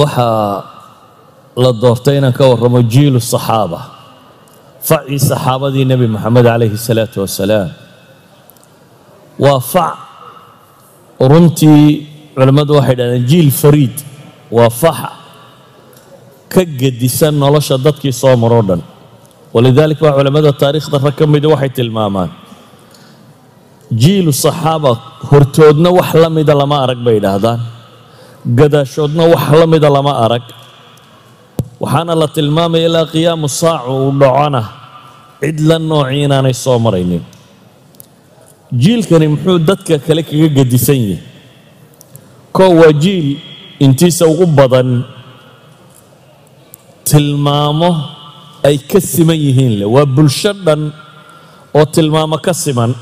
waxaa la doortay inaan ka warramo jiilu saxaaba facii saxaabadii nebi moxamed calayhi salaatu wasalaam. Waa fac runtii culimmadu waxay dhahdeen jiil fariid waa fax ka gedisan nolosha dadkii soo maroo dhan. Walidaalik baa culimmada taariikhda rag ka mida waxay tilmaamaan jiilu saxaaba hortoodna wax la mida lama arag bay idhaahdaan gadaashoodna wax la mida lama arag. Waxaana la tilmaamaya ilaa qiyaamu saacu uu dhacona cid la noocii inaanay soo maraynin. Jiilkani muxuu dadka kale kaga gedisan yahay. Koo waa jiil intiisa ugu badan tilmaamo ay ka siman yihiin leh. Waa bulsho dhan oo tilmaamo ka siman.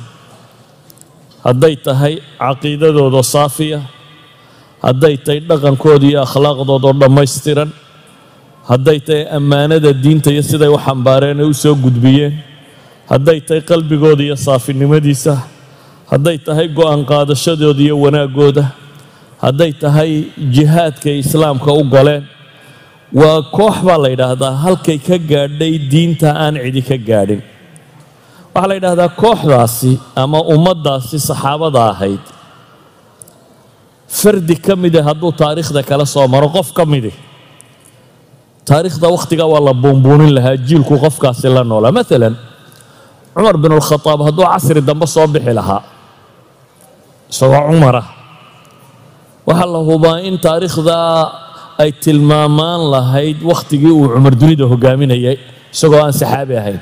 Hadday tahay caqiidadooda saafiya hadday tahay dhaqankooda iyo akhlaaqdoodoo dhammaystiran. Hadday tahay ammaanada diinta iyo siday u xambaareen ay u soo gudbiyeen. Hadday tahay qalbigooda iyo saafinimadiisa. Hadday tahay go'aan qaadashadooda iyo wanaaggooda hadday tahay jihaadkay islaamka u galeen waa koox baa la yidhaahdaa halkay ka gaadhay diinta aan cidi ka gaadhin. Waxaa la yidhaahdaa kooxdaasi ama ummaddaasi saxaabada ahayd fardi ka mide hadduu taariikhda kala soo maro qof ka midi. Taariikhda wakhtigaa waa la buunbuunin lahaa jiilku qofkaasi la noolaa maalan cumar bin alkhadaab hadduu casri dambe soo bixi lahaa isagoo cumar ah waxaa la hubaa in taariikhdaa ay tilmaamaan lahayd wakhtigii uu cumar dunida hogaaminayay isagoo aan saxaabi ahayn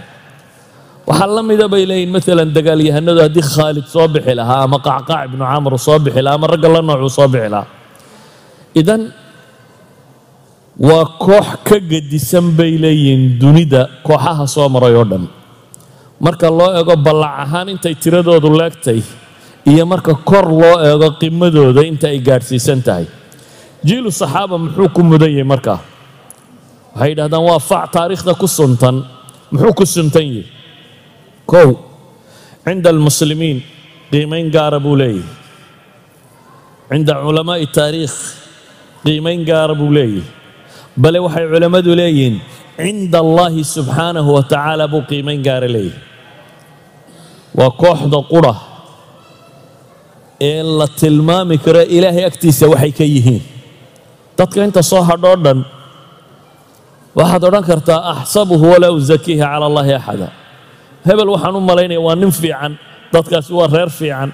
waxaa la mida bay leeyihiin maalan dagaalyahanadu haddii khaalid soo bixi lahaa ama qacqaac ibnu camr soo bixi lahaa ama ragga la noocuu soo bixi lahaa. Idan waa koox ka gedisan bay leeyihiin dunida kooxaha soo maray oo dhan. Marka loo eego ballac ahaan intay tiradoodu leegtay iyo marka kor loo eego qimadooda inta ay gaadhsiisan tahay. Jiilu saxaaba muxuu ku mudan yahay markaa? Waxay yidhahdaan waa fac taariikhda ku suntan. Muxuu ku suntan yahay kow cinda almuslimiin qiimayn gaara buu leeyahay cinda culamaa'i taariikh qiimayn gaara buu leeyahay bale waxay culammadu leeyihiin cinda allaahi subxaanahu wa tacaala buu qiimayn gaara leeyahay waa kooxda qura ee la tilmaami karo ilaahay agtiisa waxay ka yihiin. Dadka inta soo hadhoo dhan waxaad odhan kartaa axsabuhu walaa usakiihi cala allaahi axada hebel waxaan u malaynaya waa nin fiican dadkaasi waa reer fiican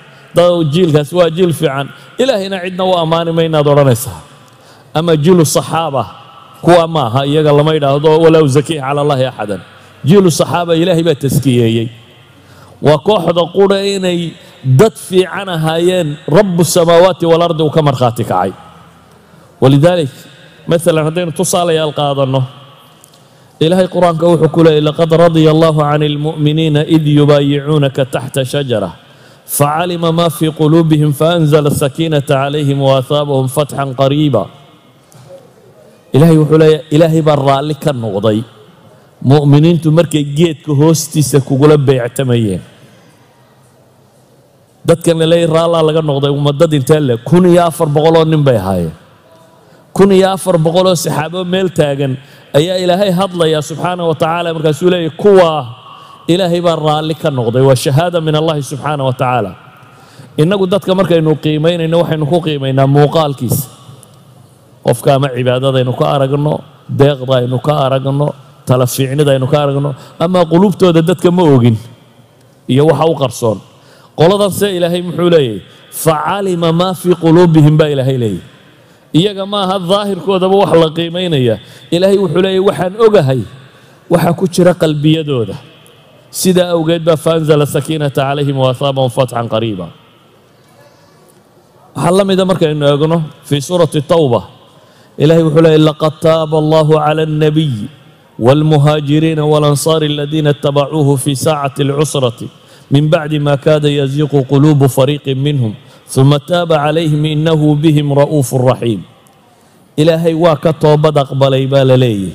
jiilkaasi waa jiil fiican. Ilaahayna cidna u ammaani ma inaad odhanaysaa. Ama jiilu saxaaba kuwa maaha iyaga lama yidhaahdo walaa usakiihi cala allaahi axadan. Jiilu saxaaba ilaahay baa taskiyeeyey. Waa kooxda qura inay dad fiican ahaayeen rabu samaawaati walardi uu ka markhaati kacay. Walidaalik maalan haddaynu tusaalayaal qaadanno ilaahay qur'aanka wuxuu ku leeyay laqad radya allahu can almu'miniina id yubaayicuunaka taxta shajara. Facalima ma fii quluubihim faanzla sakiinata calayhim waahaabahum fatxan qariiba. Ilaahay wuxuu leeyahy ilaahay baa raalli ka noqday. Mu'miniintu markay geedka hoostiisa kugula beectamayeen. Dadkan laleeyahy raallaa laga noqday ummadad intee le kun iyo afar boqoloo nin bay ahaayeen kun iyo afar boqoloo saxaabo meel taagan ayaa ilaahay hadlaya subxaana wa tacaala markaasuu leeyahy kuwaa ilaahay baa raalli ka noqday waa shahaada min allahi subxaana wa tacaala. Innagu dadka markaynu qiimaynayno waxaynu ku qiimaynaa muuqaalkiisa. Qofka ama cibaadadaynu ka aragno deeqda aynu ka aragno tala fiicnida aynu ka aragno ama qulubtooda dadka ma ogin iyo waxa u qarsoon. Qoladan se ilaahay muxuu leeyahy facalima maa fii quluubihim baa ilaahay leeyahy iyaga ma aha daahirkoodaba wax la qiimaynaya ilaahay wuxuu leeyahy waxaan ogahay waxa ku jira qalbiyadooda. Sidaa awgeed baa faanzala sakiinata calayhim waahaabahum fatxan qariiba. Waxaa la mida markaynu eegno fii suurati tawba ilahay wuxuu leeyahy laqad taaba allahu cala alnabiy wاlmuhaajiriina walansaari aladiina itabacuuhu fi saacati alcusrati min bacdi ma kaada yaziiqu quluubu fariiqin minhum uma taaba calayhim inahu bihim ra'uufu raxiim ilaahay waa ka toobad aqbalay baa la leeyahy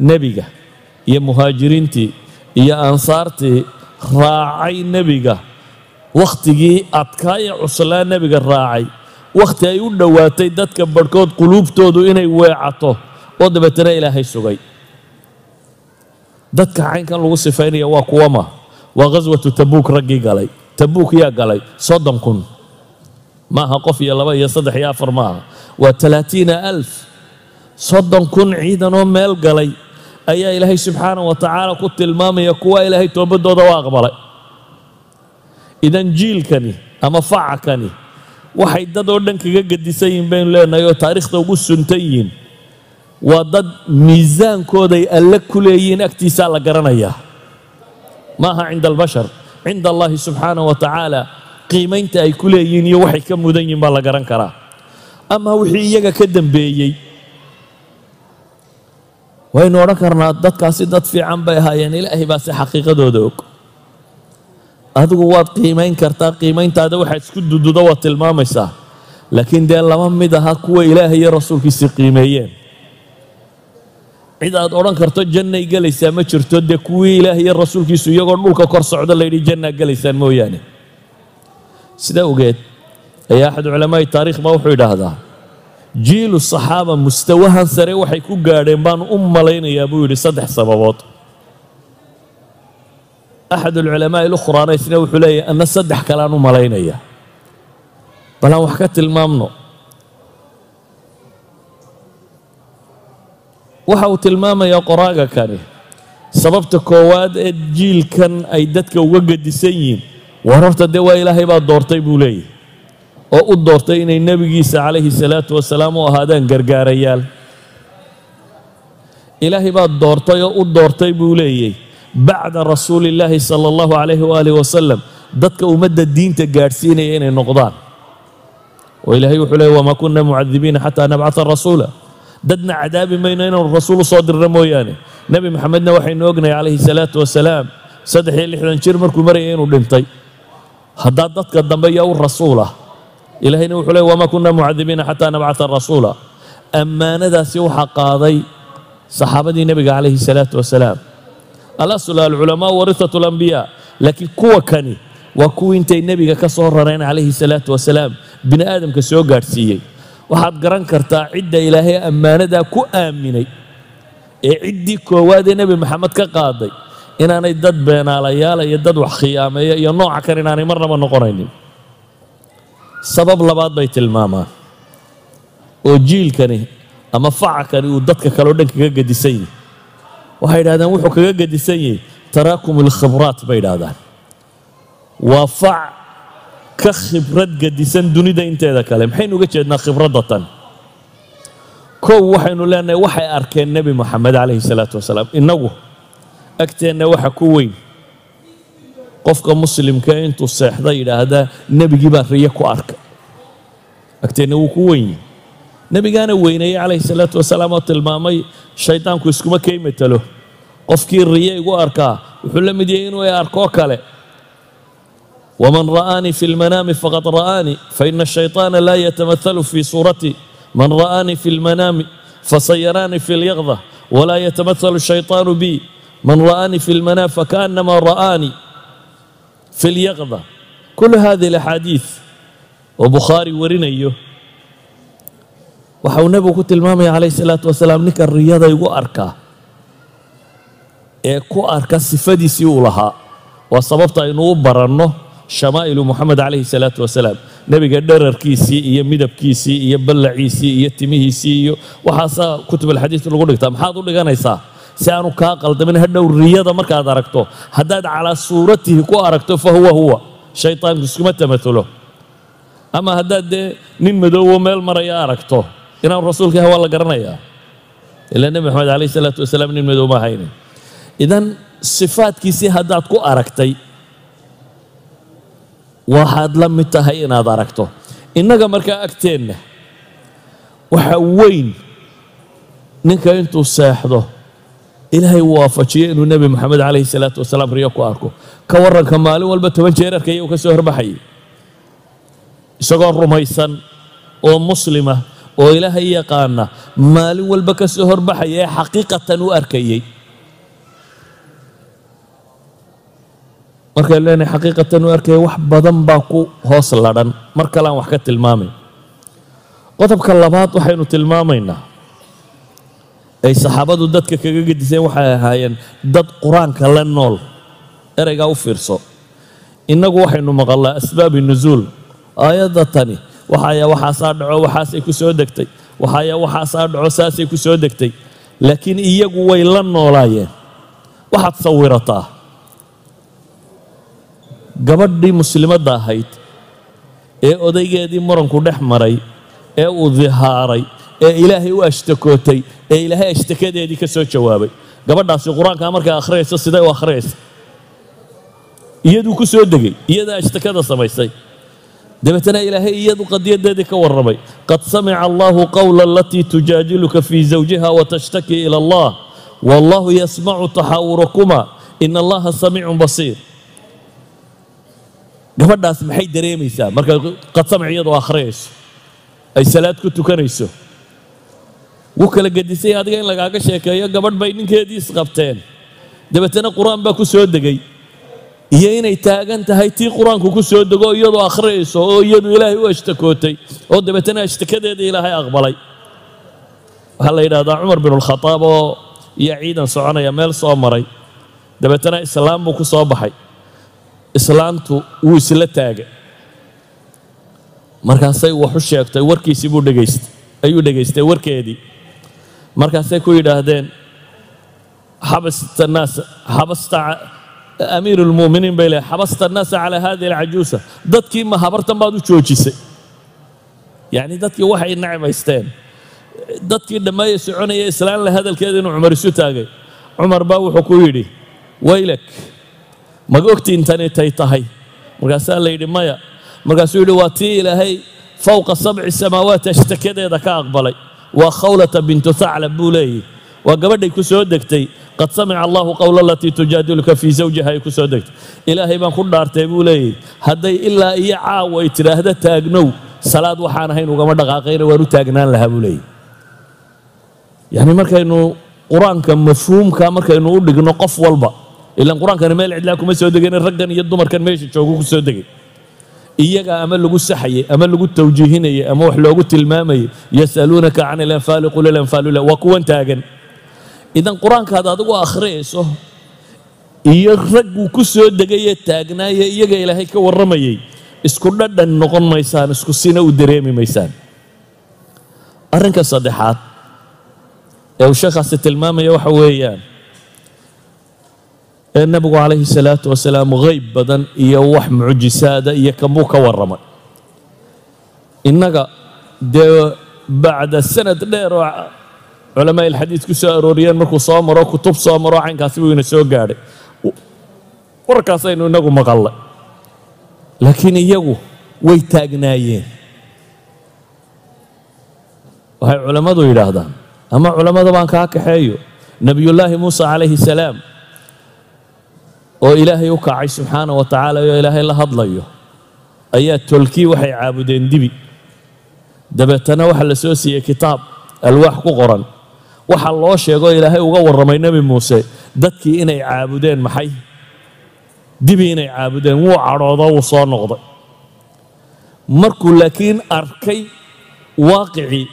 nebiga iyo muhaajiriintii iyo ansaartii raacay nebiga wakhtigii adkaaya cuslaa nebiga raacay wakhti ay u dhowaatay dadka barhkood quluubtoodu inay weecato oo dabeetana ilaahay sugay dadka caynkan lagu sifaynaya waa kuwama waa ghaswatu tabuuk raggii galay tabuuk yaa galay soddon kun maaha qof iyo laba iyo saddex iyo afar maaha. Waa talaatiina alf. Soddon kun ciidanoo meel galay ayaa ilaahay subxaana wa tacaala ku tilmaamaya kuwa ilaahay toobadooda u aqbalay. Idan jiilkani ama facakani waxay dad oo dhan kaga gedisan yihiin baynu leenahay oo taariikhda ugu suntan yihiin. Waa dad miisaankooday alle ku leeyihiin agtiisaa la garanayaa. Maaha cinda albashar. Cinda allahi subxaana wa tacaala qiimaynta ay ku leeyihiin iyo waxay ka mudan yihiin baa la garan karaa. Ama wixii iyaga ka dambeeyey. Waynu odhan karnaa dadkaasi dad fiican bay ahaayeen ilaahay baa si xaqiiqadooda og. Adigu waad qiimayn kartaa qiimayntaada waxaad isku dududo waad tilmaamaysaa. Laakiin dee lama mid aha kuwa ilaahay iyo rasuulkiisii qiimeeyeen. Cid aad odhan karto jannay gelaysaa ma jirto. Dee kuwii ilaahay iyo rasuulkiisu iyagoo dhulka kor socdo layidhi jannaa gelaysaan mooyaane sidaa ogeed ayaa axad culamaa'i taariikh baa wuxuu idhaahdaa jiilu saxaaba mustawahan sare waxay ku gaadheen baan u malaynayaa buu yidhi saddex sababood. Axad alculamaa'i lukhraana wuxuu leeyahy anna saddex kaleaan u malaynaya. Bal aan wax ka tilmaamno waxa uu tilmaamayaa qoraaga kani sababta koowaad ee jiilkan ay dadka uga gedisan yihiin war horta dee waa ilaahay baa doortay buu leeyahy oo u doortay inay nebigiisa calayhi salaatu wasalaam u ahaadaan gargaarayaal. Ilaahay baa doortay oo u doortay buu leeyay bacda rasuulillaahi sala allahu calayhi waaalih wasalam dadka ummadda diinta gaadhsiinaya inay noqdaan. Oo ilaahay wuxuu leeyay wamaa kunna mucadibiina xataa nabcata rasuula. Dadna cadaabi mayno inaanu rasuul u soo dirno mooyaane. Nebi maxamedna waxaynu ognahay calayhi salaatu wasalaam saddex iyo lixdan jir markuu marayay inuu dhintay haddaa dadka dambe yaa u rasuul ah ilaahayna wuxuu leey wamaa kunna mucadibiina xataa nabcata rasuula. Ammaanadaasi waxaa qaaday saxaabadii nebiga calayhi salaatu wasalaam alasla alculamaa warithatu alambiyaa laakiin kuwa kani waa kuwii intay nebiga ka soo rareen calayhi salaatu wasalaam bini aadamka soo gaadhsiiyey. Waxaad garan kartaa cidda ilaahay ammaanadaa ku aaminay ee ciddii koowaadee nebi maxamed ka qaaday inaanay dad beenaalayaala iyo dad wax khiyaameeya iyo nooca kan inaanay marnaba noqonaynin. Sabab labaad bay tilmaamaan. Oo jiilkani ama facakani uu dadka kaleo dhan kaga gedisan yahi waxay idhahdeen wuxuu kaga gedisan yahay taraakum alkhibraat bay idhaahdaan waa fac ka khibrad gedisan dunida inteeda kale. Maxaynu uga jeednaa khibradda tan kow waxaynu leenahay waxay arkeen nebi moxamed calayhi salaatu wasalaam innagu agteenna waxa ku weyn. Qofka muslimka intuu seexda yidhaahdaa nebigii baa riyo ku arkay agteenna wuu ku weyn yahay. Nebigaana weyneeyey calayhi salaatu wasalaam oo tilmaamay shaydaanku iskuma kay matalo qofkii riyo igu arkaa wuxuu la mid yahay inuu i arkoo kale. Waman ra'aanii fi lmanaami faqad ra'aanii faina ashayطaana laa yatamahalu fi suurati. Man ra'aanii fi lmanaami fasayaraanii fi lyaqda walaa yatamahalu shayطaanu bi man ra'aanii fi lmanaam fakaannama ra'aanii fi lyaqda kul hadihi alaxaadiid oo bukhaari warinayo waxa uu nebigu ku tilmaamaya calayhi salaatu wasalaam ninka riyada igu arkaa ee ku arka sifadiisii uu lahaa waa sababta aynu u baranno shamaa'ilu moxamed calayhi salaatu wasalaam nebiga dherarkiisii iyo midabkiisii iyo ballaciisii iyo timihiisii iyo waxaasaa kutub alxadiid lagu dhigtaa maxaad u dhiganaysaa si aanu kaa qaldamin hadhow riyada markaad aragto haddaad calaa suuratihi ku aragto fa huwa huwa shaytaanku iskuma tamatulo ama haddaad dee nin madoowo meel maraya aragto inaan rasuulka yahay waa la garanayaa. Ilaa nebi maxamed calayhi salaatu wasalaam nin madow ma ahayne. Idan sifaadkiisii haddaad ku aragtay waxaad la mid tahay inaad aragto. Innaga markaa agteenna waxa weyn ninka intuu seexdo ilaahay uu waafajiyo inuu nebi moxamed calayhi salaatu wasalaam riyo ku arko. Ka warranka maalin walba toban jeerarka iyagu ka soo horbaxayay isagoo rumaysan oo muslima oo ilaahay yaqaana maalin walba ka soo horbaxaya ee xaqiiqatan u arkayey markaan leenahay xaqiiqatan u arkaya wax badan baa ku hoos ladhan mar kale aan wax ka tilmaamay. Qodobka labaad waxaynu tilmaamaynaa ay saxaabadu dadka kaga gediseen waxay ahaayeen dad qur'aanka la nool. Ereygaa u fiirso. Innagu waxaynu maqalnaa asbaabi nusuul aayadda tani waxaya waxaasaa dhaco waxaasay ku soo degtay. Waxaya waxaasaa dhaco saasay ku soo degtay. Laakiin iyagu way la noolaayeen. Waxaad sawirataa. Gabadhii muslimadda ahayd ee odaygeedii muranku dhex maray ee uu dihaaray ee ilaahay u ashtakootay ee ilaahay ashtakadeedii ka soo jawaabay. Gabadhaasi qur'aankaa markay akhriyayso siday u akhriyaysa iyaduu ku soo degay iyadaa ashtakada samaysay dabeetana ilaahay iyadu qadiyadeedii ka warramay. Qad samica allahu qawla alatii tujaadiluka fii zawjiha watashtaki ila allah. Wallahu yasmacu taxaawurakuma in allaha samiicun basiir. Gabadhaas maxay dareemaysaa? Marka qad samic iyadoo akhriyayso ay salaad ku tukanayso wuu kala gedisay adiga in lagaaga sheekeeyo gabadh bay ninkeedii isqabteen dabeetana qur'aan baa ku soo degay iyo inay taagan tahay tii qur'aanku ku soo dego iyadoo akhriyayso oo iyadu ilaahay u ashtakootay oo dabeetana ashtakadeeda ilaahay aqbalay waxaa la yidhahdaa cumar binulkhadaab oo iyo ciidan soconaya meel soo maray dabeetana islaam buu ku soo baxay islaamtu wuu isla taagay markaasay wax u sheegtay warkiisii buu dhegaystay ayuu dhegaystay warkeedii markaasay ku yidhaahdeen naasa amiiru lmuuminiin bay leehay xabasta annaasa calaa hadihi alcajuusa. Dadkii ma habartan baad u joojisay. Yacni dadkii waxay necbaysteen dadkii dhammeeye soconaya islaan la hadalkeeda inuu cumar isu taagay. Cumar baa wuxuu ku yidhi waylak maga ogti intani tay tahay? Markaasaa la yidhi maya. Markaasuu yidhi waa tii ilaahay fowqa sabci samaawaat ashtakadeeda ka aqbalay waa khawlata bintu thaclab buu leeyahy waa gabadhay ku soo degtay. Qad samica allahu qowla alatii tujaadiluka fii zawjiha ay ku soo degtay. Ilaahay baan ku dhaartay buu leeyahy hadday ilaa iyo caawa ay tidhaahda taagnow salaad waxaan ahayn ugama dhaqaaqayna waan u taagnaan lahaa buu leeyahy yacni markaynu qur'aanka mafhuumka markaynu u dhigno qof walba ilaan qur'aankani meel cidlaa kuma soo degin raggan iyo dumarkan meesha joogu ku soo degay iyaga ama lagu saxayay ama lagu tawjiihinayay ama wax loogu tilmaamayay yasaluunaka can ilanfaali qul ilanfaalu lah waa kuwan taagan. Idan qur'aankaad adigu akhriyayso iyo ragguu ku soo degayee taagnaaye iyaga ilaahay ka warramayay isku dhadhan noqon maysaan isku sina u dareemi maysaan. Arrinka saddexaad ee uu sheekhaasi tilmaamaya waxa weeyaan ee nebigu calayhi salaatu wasalaam hayb badan iyo wax mucjisaada iyo kanbuu ka warramay. Innaga dee bacda sanad dheer oo culamaa ilxadiid ku soo arooriyeen markuu soo maro kutub soo maro caynkaasi buu ina soo gaadhay. Warkaasaynu inagu maqallay laakiin iyagu way taagnaayeen. Waxay culammadu yidhaahdaan ama culammada baan kaa kaxeeyo? Nebiyullaahi muusa calayhi salaam oo ilaahay u kacay subxaana wa tacaala oo ilaahay la hadlayo ayaa tolkii waxay caabudeen dibi. Dabeetana waxaa la soo siiyey kitaab alwaax ku qoran. Waxaa loo sheegoo ilaahay uga warramay nebi muuse dadkii inay caabudeen maxay? Dibi inay caabudeen wuu cadhoodo wuu soo noqday. Markuu laakiin arkay waaqicii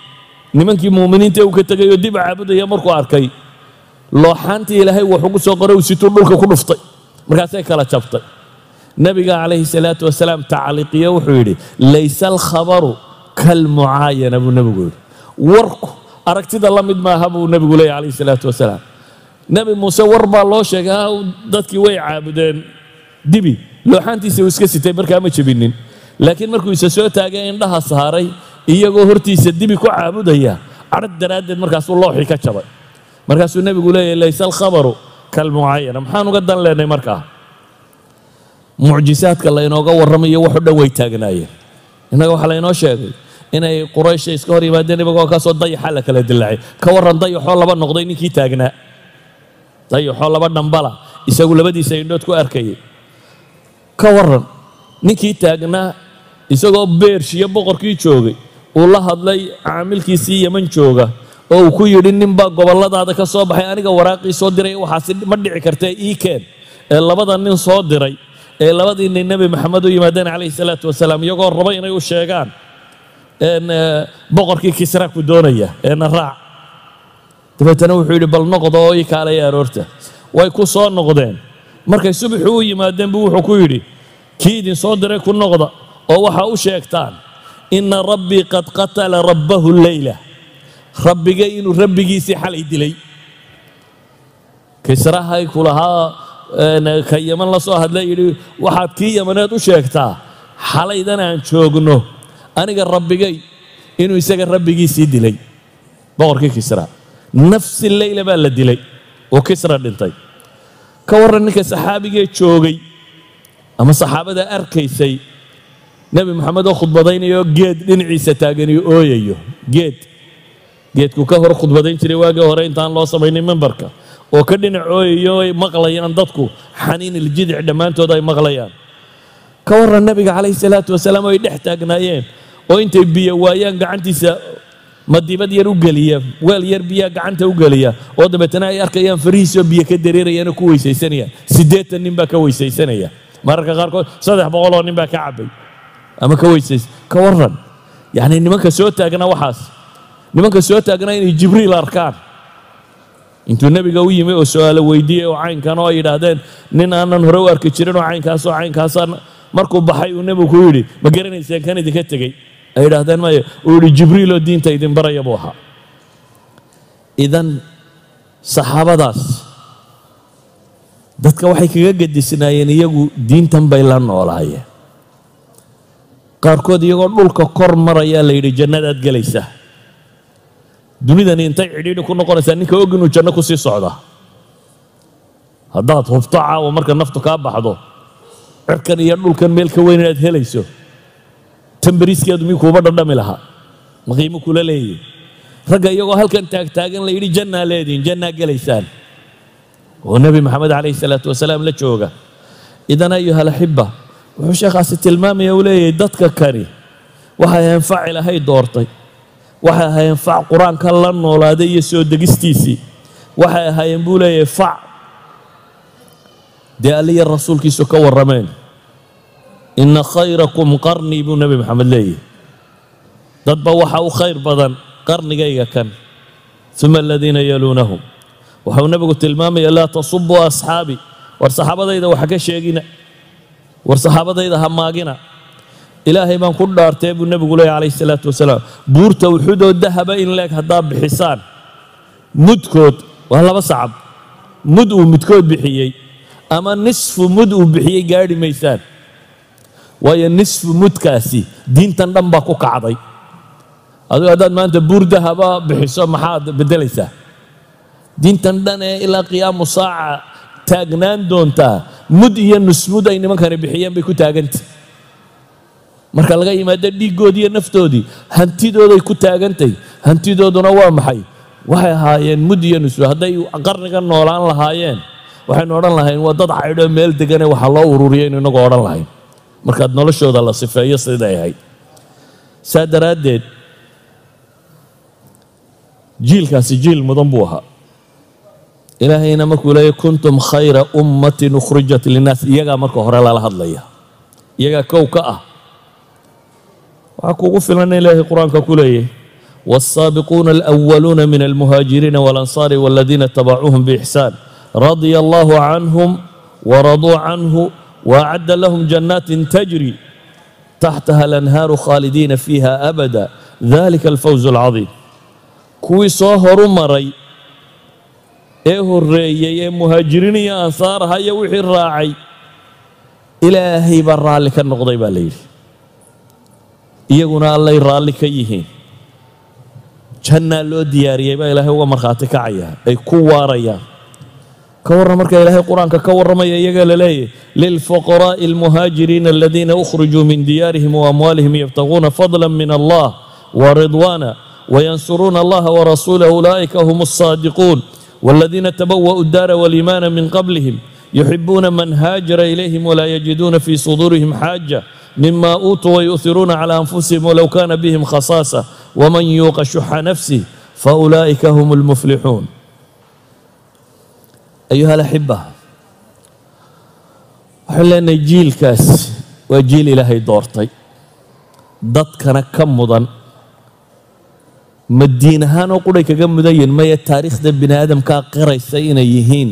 nimankii muuminiinta uu ka tegay oo dib caabudaya markuu arkay looxaantii ilaahay wax ugu soo qoray uu situu dhulka ku dhuftay markaasay kala jabtay. Nebiga calayhi salaatu wasalaam tacliiqiyo wuxuu yidhi laysa alkhabaru kalmucaayana buu nebigu yidhi. Warku aragtida la mid maaha buu nebigu leeyahy calayhi salaatu wasalaam. Nebi muuse war baa loo sheegay dadkii way caabudeen. Dibi looxaantiisa uu iska sitay markaa ma jebinin. Laakiin markuu isa soo taagay indhaha saaray iyagoo hortiisa dibi ku caabudaya cadhag daraaddeed markaasuu looxii ka jabay. Markaasuu nebigu leeyahy laysa alkhabaru kalmucaayana. Maxaan uga dan leenay markaa mucjisaadka laynooga warramayo waxu dhan way taagnaayeen innaga waxaa laynoo sheegay inay quraysha iska hor yimaadeen ibagoo kaasoo dayaxa la kala dilaacay ka warran dayaxoo laba noqday ninkii taagnaa. Dayaxoo laba dhambala isagu labadiisa indhood ku arkayay. Ka warran ninkii taagnaa isagoo beershiyo boqorkii joogay. Uu la hadlay caamilkiisii yeman jooga oo uu ku yidhi ninbaa gobolladaada ka soo baxay aniga waraaqii soo diray waxaasi ma dhici kartee ii keen. Ee labada nin soo diray ee labadii nin nebi maxamed u yimaadeen calayhi salaatu wasalaam iyagoo raba inay u sheegaan boqorkii kisra ku doonaya eena raac. Dabeetana wuxuu yidhi bal noqdo oo ii kaalaya aroorta. Way ku soo noqdeen. Markay subaxu u yimaadeen buu wuxuu ku yidhi kii idin soo diray ku noqda oo waxa u sheegtaan inna rabbii qad qatala rabbahu leyla rabbigay inuu rabbigiisii xalay dilay. Kisrahay ku lahaa ka yaman la soo hadla yidhi waxaad kii yamaneed u sheegtaa xalaydan aan joogno. Aniga rabbigay inuu isaga rabbigiisii dilay. Boqorkii kisra. Nafsi leyla baa la dilay oo kisra dhintay. Ka warran ninka saxaabigee joogay ama saxaabada arkaysay nebi moxamed oo khudbadaynayo geed dhinaciisa taaganiyo ooyayo geed geedku ka hor khudbadayn jiray waagii hore intaan loo samaynin mimbarka. Oo ka dhinac ooyayo ay maqlayaan dadku xaniin iljidic dhammaantood ay maqlayaan. Ka warran nebiga calayhi salaatu wasalaam ay dhex taagnaayeen. Oo intay biyo waayaan gacantiisa madibad yar u geliya weel yar biyaa gacanta u geliya. Oo dabeetana ay arkayaan farihiisoo biyo ka dareerayaan oo ku weysaysanayaan siddeetan nin baa ka weysaysanaya. Mararka qaarkood saddex boqoloo nin baa ka cabbay. Ama ka weysays ka warran. Yacni nimanka soo taagna waxaas nimanka soo taagna inay jibriil arkaan. Intuu nebiga u yimi oo su'aalo weydiiyey oo caynkan oo ay yidhaahdeen nin aanan hore u arki jirin oo caynkaasoo caynkaasaan markuu baxay uu nebigu ku yidhi ma garanayseen kan idinka tegey? Ay yidhaahdeen maya uu yidhi jibriiloo diinta idin baraya buu ahaa. Idan saxaabadaas dadka waxay kaga gedisnaayeen iyagu diintan bay la noolaayeen. Qaarkood iyagoo dhulka kor marayaa la yidhi jannadaad gelaysaa dunidani intay cidhiidhi ku noqonaysaa ninka og inuu janno ku sii socda. Haddaad hubto caawa marka naftu kaa baxdo cirkan iyo dhulkan meel ka weyn inaad helayso tambariiskeedu mii kuuba dhadhami lahaa? Ma qiimo kula leeyahy ragga iyagoo halkan taagtaagan la yidhi jannaa leedihin jannaa gelaysaan. Oo nebi maxamed calayhi salaatu wasalaam la jooga. Idan ayuha alaxiba wuxuu sheekhaasi tilmaamaya uu leeyahay dadka kani waxay ahayn fac ilaahay doortay waxay ahaayeen fac qur'aanka la noolaaday iyo soo degistiisii. Waxay ahaayeen buu leeyahay fac. Dee alliya rasuulkiisu ka warrameen. Inna khayrakum qarnii buu nebi maxamed leeyahay. Dadba waxa u khayr badan qarnigayga kan. Uma aladiina yaluunahum. Waxau nebigu tilmaamaya laa tasubuu asxaabi. War saxaabadayda waxa ka sheegina. War saxaabadayda ha maagina ilaahay baan ku dhaartee buu nebigu leeyahy calayhi salaatu wasalaam. Buurta uxudoo dahaba in leeg haddaa bixisaan. Mudkood waa laba sacab. Mud uu midkood bixiyey ama nisfu mud uu bixiyey gaadhi maysaan. Waayo nisfu mudkaasi diintan dhan baa ku kacday. Adigu haddaad maanta buur dahaba bixiso maxaad beddelaysaa? Diintan dhan ee ilaa qiyaamu saaca taagnaan doontaa mud iyo nusmud ay nimankani bixiyeen bay ku taagantah marka laga yimaado dhiiggoodii iyo naftoodii hantidooday ku taagantay hantidooduna waa maxay? Waxay ahaayeen mud iyo hadday qarniga noolaan lahaayeen waxaynu odhan lahayn waa dad caydhoo meel degane waxaa loo ururiyay inu inagu odhan lahayn. Markaad noloshooda la sifeeyo siday ahayd. Saa daraaddeed jiilkaasi jiil mudan buu ahaa. Ilaahayna markuu leeyahy kuntum khayra ummatin ukhrijat linnaas. Iyagaa marka hore lala hadlaya iyagaa kow ka ah waxaa kuugu filan in ilaahay qur-aanka ku leeyahy والسابقون الأولون من المهاجرين والأنصار والذين اتبعوهم بإحسان رضي الله عنهم ورضوا عنه وأعد لهم جنات تجري تحتها الأنهار خالدين فيها أبدا ذلك الفوز العظيم kuwii soo horu maray ee horreeyey ee muhaajiriin iyo ansaar haya wixii raacay ilaahay baa raalli ka noqday baa la yidhi iyaguna allay raalli ka yihiin. Jannaa loo diyaariyey baa ilaahay uga markhaati kacaya ay ku waarayaan. Ka warran marka ilaahay qur'aanka ka warramaya iyagaa laleeyahy lilfuqaraa'i almuhaajiriina aladiina ukhrijuu min diyaarihim waamwaalihim yabtaguuna fadla min allah waridwaana wayansuruuna allaha warasuulahu ulaa'ika hum alsaadiquun waaladiina tabawa'u daara waliimaana min qablihim yuxibuuna man haajara ilayhim walaa yajiduuna fii suduurihim xaaja mima uutuu wayuhiruuna cala anfusihim walow kana bihim khasaasa waman yuuqa shuxa nafsih faulaa'ika hum اlmuflixuun ayuha alaxiba waxaan leenahay jiilkaas waa jiil ilaahay doortay dadkana ka mudan madiin ahaan oo qudhay kaga mudan yihiin maya taariikhda bini aadamkaa qiraysa inay yihiin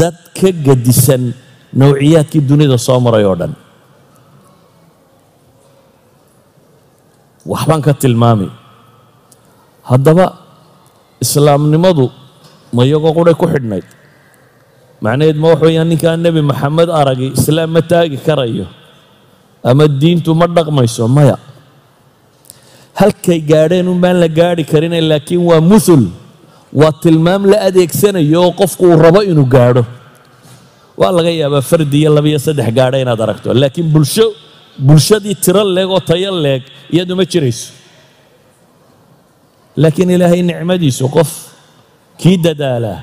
dad ka gadisan nawciyaadkii dunida soo maray oo dhan waxbaan ka tilmaami haddaba islaamnimadu ma iyagoo quray ku xidhnayd. Macnaheed ma wax weeyaan ninkaan nebi maxamed aragi islaam ma taagi karayo ama diintu ma dhaqmayso maya. Halkay gaadheen un baan la gaadhi karine laakiin waa muhul waa tilmaam la adeegsanayo oo qofku uu rabo inuu gaadho. Waa laga yaabaa fardi iyo laba iyo saddex gaadha inaad aragto laakiin bulsho bulshadii tiro leeg oo tayo leeg iyadu ma jirayso. Laakiin ilaahay nicmadiisu qof kii dadaalaa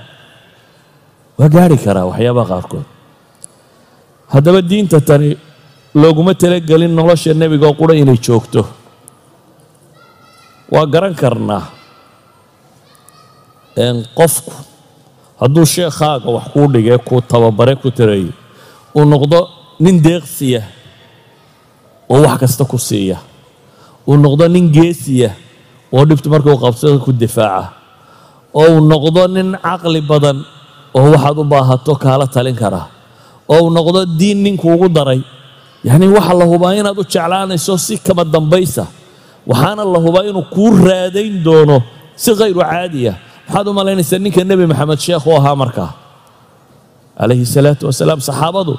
waa gaadhi karaa waxyaabaha qaarkood. Haddaba diinta tani looguma talagelin nolosha nebigaoo qura inay joogto. Waa garan karnaa qofku hadduu sheekhaaga wax kuu dhigee kuu tababare ku tirayo uu noqdo nin deeqsiya oo wax kasta ku siiya. Uu noqdo nin geesiya oo dhibtu markuu qabsada ku difaaca. Oo uu noqdo nin caqli badan oo waxaad u baahato kaala talin kara. Oo uu noqdo diin ninkuugu daray. Yacnii waxa la hubaa inaad u jeclaanayso si kama dambaysa. Waxaana la hubaa inuu kuu raadayn doono si khayru caadiya maxaad u malaynaysaa ninka nebi maxamed sheekh u ahaa markaa. Calayhi salaatu wasalaam saxaabadu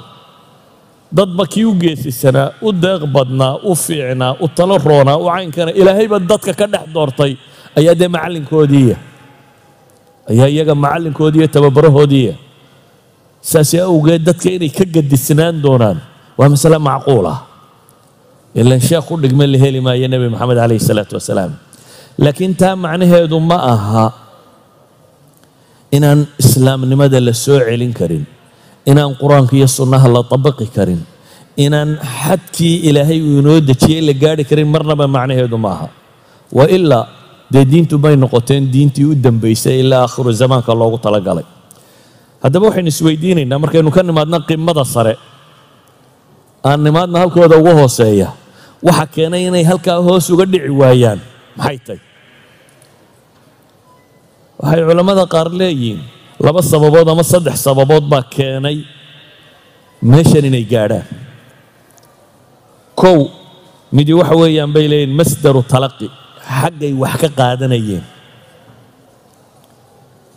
dadba kii u geesisanaa u deeq badnaa u fiicnaa u talo roonaa u caynkana ilaahayba dadka ka dhex doortay. Ayaa dee macallinkoodiiya ayaa iyaga macallinkoodiiyo tababarahoodiiya saasi awgeed dadka inay ka gadisnaan doonaan waa masale macquul ah. Ilan sheekh u dhigma la heli maayo nebi maxamed calayhi salaatu wasalaam. Laakiin taa macnaheedu ma aha inaan islaamnimada la soo celin karin inaan qur'aanka iyo sunnaha la tabaqi karin inaan xadkii ilaahay uu inoo dejiyey la gaadhi karin marnaba macnaheedu ma aha. Wa ilaa dee diintu may noqoteen diintii u dambaysay ilaa aakhiru zamaanka loogu talagalay. Haddaba waxaynu isweydiinaynaa markaynu ka nimaadna qimada sare. Aan nimaadna halkooda ugu hooseeya. Waxa keenay inay halkaa hoos uga dhici waayaan. Maxay tahy waxay culammada qaar leeyihiin laba sababood ama saddex sababood baa keenay meeshan inay gaadhaan. Kow midi waxa weeyaan bay leeyihiin masdaru talaqi xaggay wax ka qaadanayeen.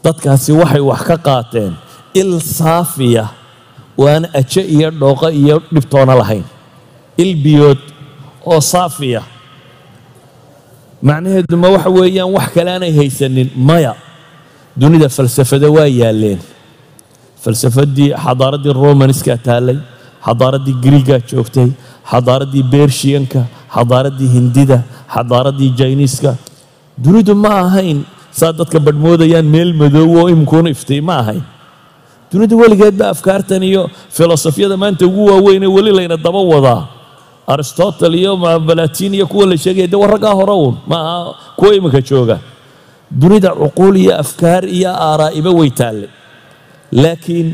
Dadkaasi waxay wax ka qaateen il saafiya oo aan aje iyo dhooqo iyo dhibtoona lahayn. Il biyood oo saafiya. Macnaheedu ma waxa weeyaan wax kale aanay haysanin maya dunida falsafada waa yaalleen falsafaddii xadaaraddii romaniskaa taallay xadaaraddii griigaa joogtay xadaaraddii bershiyanka xadaaraddii hindida xadaaraddii jayniiska. Dunidu ma ahayn saa dadka badhmoodayaan meel madoow oo imikuuna iftay ma ahayn. Dunidu weligeedba afkaartan iyo filosofiyada maanta ugu waaweynee weli layna daba wadaa. Aristotle iyo balatin iyo kuwa la sheegaya de warraggaa hore uun? Ma aha kuwa iminka jooga dunida cuquul iyo afkaar iyo aaraa'iba way taalle laakiin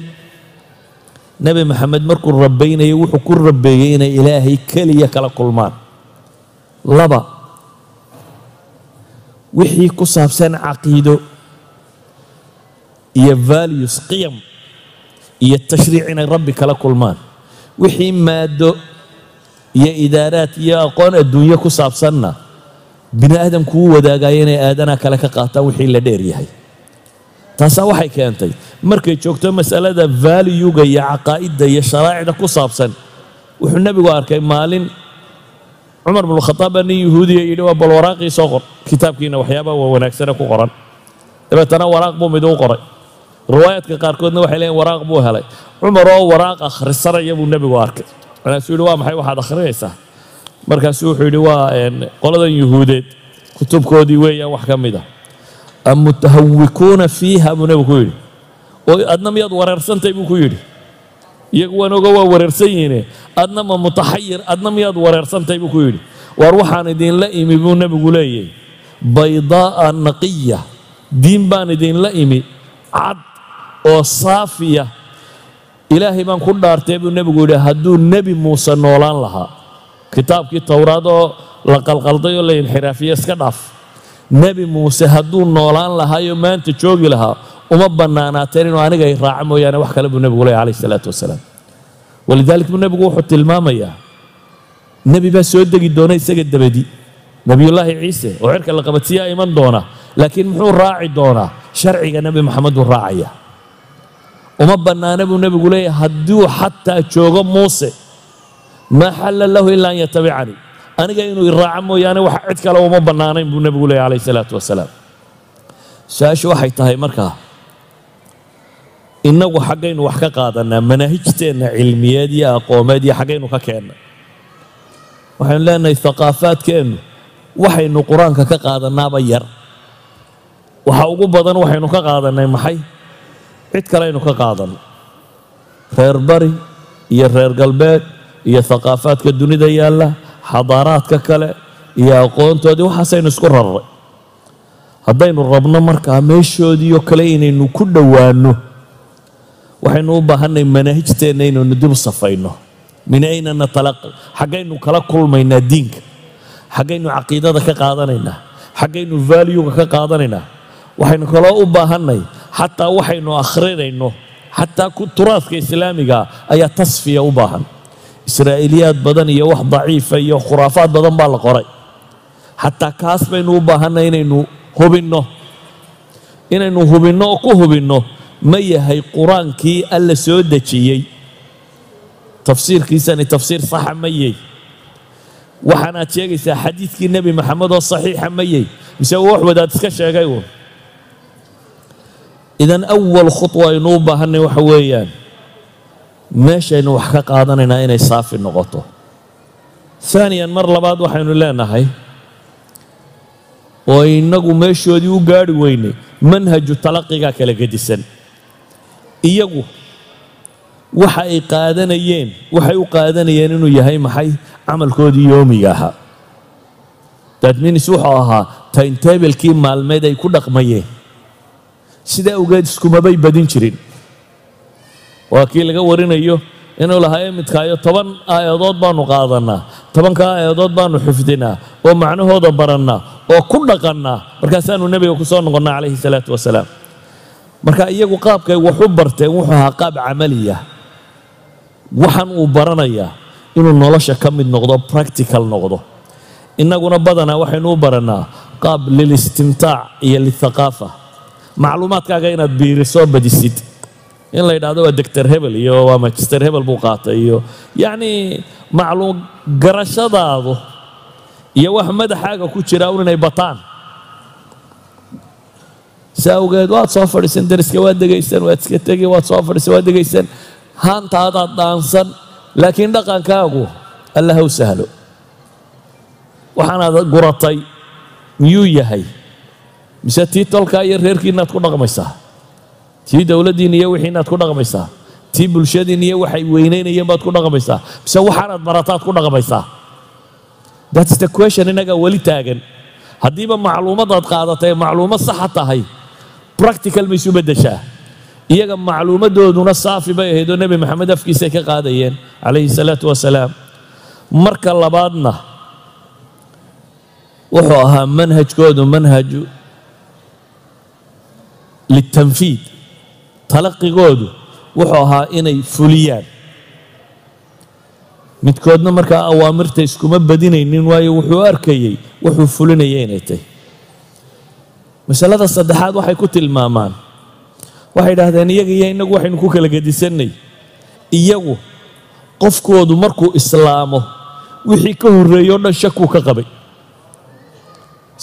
nebi maxamed markuu rabaynayay wuxuu ku rabeeyey inay ilaahay keliya kala kulmaan. Laba wixii ku saabsan caqiido iyo values qiyam iyo tashriic inay rabbi kala kulmaan. Wixii maado iyo idaaraad iyo aqoon adduunye ku saabsanna bini aadamku u wadaagayo inay aadanaha kale ka qaataan wixii la dheer yahay. Taasaa waxay keentay. Markay joogto masalada valuega iyo caqaa'idda iyo sharaa'icda ku saabsan wuxuu nebigu arkay maalin cumar bnu khataab baa nin yahuudiya yidhi waa bal waraaqii soo qor. Kitaabkiina waxyaabaha waa wanaagsane ku qoran. Dabeetana waraaq buu mid u qoray. Riwaayaadka qaarkoodna waxay leeyiin waraaq buu helay. Cumar oo waraaq akhrisanaya buu nebigu arkay. Markaasuu yidhi waa maxay? Waxaad akhrinaysaa markaasuu wuxuu yidhi waa qoladan yuhuudeed kutubkoodii weeyaan wax ka mid a amutahawikuuna fiiha buu nebigu ku yidhi. Oo adna miyaad wareersantay? buu ku yidhi. Iyagu waan oga waa wareersan yihiine. Adna ma mutaxayir adna miyaad wareersantay? buu ku yidhi. Waar waxaan idinla imi buu nebigu leeyahy baydaa'a naqiya diin baan idinla imi cad oo saafiya. Ilaahay baan ku dhaartay buu nebigu yidhi. Hadduu nebi muuse noolaan lahaa kitaabkii towraad oo la qalqalday oo la inxiraafiye iska dhaaf. Nebi muuse hadduu noolaan lahaayo maanta joogi lahaa uma bannaanaateen inuu aniga i raaca mooyaane wax kale buu nebigu leeyahy calayh isalaatu wasalaam. Walidalik buu nebigu wuxuu tilmaamayaa nebi baa soo degi doona isaga dabadi. Nebiyullaahi ciise oo cirka la qabadsiiyaa iman doona laakiin muxuu raaci doonaa? Sharciga nebi maxamed raacaya. Uma bannaana buu nebigu leeyahay hadduu xataa joogo muuse maa xalla lahu ilaa an yatabicanii aniga inuu i raaco mooyaane wax cid kale uma bannaanayn buu nebigu leeyahy calayh isalaatu wasalaam su'aashu waxay tahay markaa innagu xaggaynu wax ka qaadanaa manaahijteenna cilmiyeed iyo aqoomeed iyo xaggaynu ka keenna. Waxaynu leenahay haqaafaadkeennu waxaynu qur'aanka ka qaadanaaba yar. Waxa ugu badan waxaynu ka qaadannay maxay? Cid kaleaynu ka qaadanno. Reer bari iyo reer galbeed iyo haqaafaadka dunida yaalla xadaaraadka kale iyo aqoontoodii waxaasaynu isku rarray. Haddaynu rabno markaa meeshoodiioo kale inaynu ku dhowaanno waxaynu u baahanay manaahijteenna inaynu dib safayno. Min ayna natalaqi xaggaynu kala kulmaynaa diinka xaggaynu caqiidada ka qaadanaynaa xaggaynu valuega ka qaadanaynaa. Waxaynu kaloo u baahannay xataa waxaynu akhrinayno xataa turaadka islaamiga ayaa tasfiya u baahan israa'iiliyaad badan iyo wax daciifa iyo khuraafaad badan baa la qoray. Xataa kaas baynu u baahannay inaynu hubinno. Inaynu hubinno oo ku hubinno ma yahay qur'aankii alla soo dejiyey. Tafsiirkiisani tafsiir saxa ma yey waxaanaad sheegaysaa xadiidkii nebi maxamed oo saxiixa ma yey mise wax wadaad iska sheegay idan awal khudwa aynu u baahanay waxa weeyaan meeshaynu wax ka qaadanaynaa inay saafi noqoto. Haaniyan mar labaad waxaynu leenahay oo innagu meeshoodii u gaadhi weynay manhaju talaqigaa kala gedisan. Iyagu waxa ay qaadanayeen waxay u qaadanayeen inuu yahay maxay camalkoodii yoomiga ahaa. Datminis wuxuu ahaa taintablekii maalmeed ay ku dhaqmayeen. Sidaa awgeed iskumabay badin jirin waa kii laga warinayo inuu lahaa imidkaayo toban aayadood baanu qaadannaa tobankaa aayadood baanu xifdinaa oo macnahooda barannaa oo ku dhaqannaa markaasaanu nebiga ku soo noqonnaa calayhi salaatu wasalaam. Marka iyagu qaabkay wax u barteen wuxuu ahaa qaab camaliya. Waxan uu baranayaa inuu nolosha ka mid noqdo practical noqdo. Innaguna badanaa waxaynu u barannaa qaab lilistimtaac iyo lithaqaafa macluumaadkaaga inaad biirisoo badisid in la yidhahdo waa doctor hebel iyo waa magister hebel buu qaatay iyo yacnii macluum garashadaadu iyo wax madaxaaga ku jira un inay bataan si awgeed waad soo fadhiisan dariska waad degaysan waad iska tegi waad soo fadhiisan waad degaysan haantaadaad dhaansan laakiin dhaqankaagu alla haw sahlo waxaanaad guratay miyuu yahay mise tii tolkaa iyo reerkiinaad ku dhaqmaysaa tii dowladdiin iyo wixiinaad ku dhaqmaysaa. Tii bulshadiin iyo waxay weynaynayeen baad ku dhaqmaysaa. Mise waxaanaad barataad ku dhaqmaysaa. That's the question innagaa weli taagan. Haddiiba macluumadaad qaadatay macluumad saxa tahay. Practical ma beddeshaa. Iyaga macluumadooduna saafi bay ahayd oo nebi maxamed afkiisay ka qaadayeen calayhi salaatu wasalaam. Marka labaadna wuxuu ahaa manhajkoodu manhaju litanfiid talaqigoodu wuxuu ahaa inay fuliyaan. Midkoodna markaa awaamirta iskuma badinaynin waayo wuxuu arkayey wuxuu fulinaya inay tahy masalada saddexaad waxay ku tilmaamaan. Waxay idhahdeen iyaga iyo innagu waxaynu ku kala gedisannay. Iyagu qofkoodu markuu islaamo wixii ka horreeyey o dhan shakuu ka qabay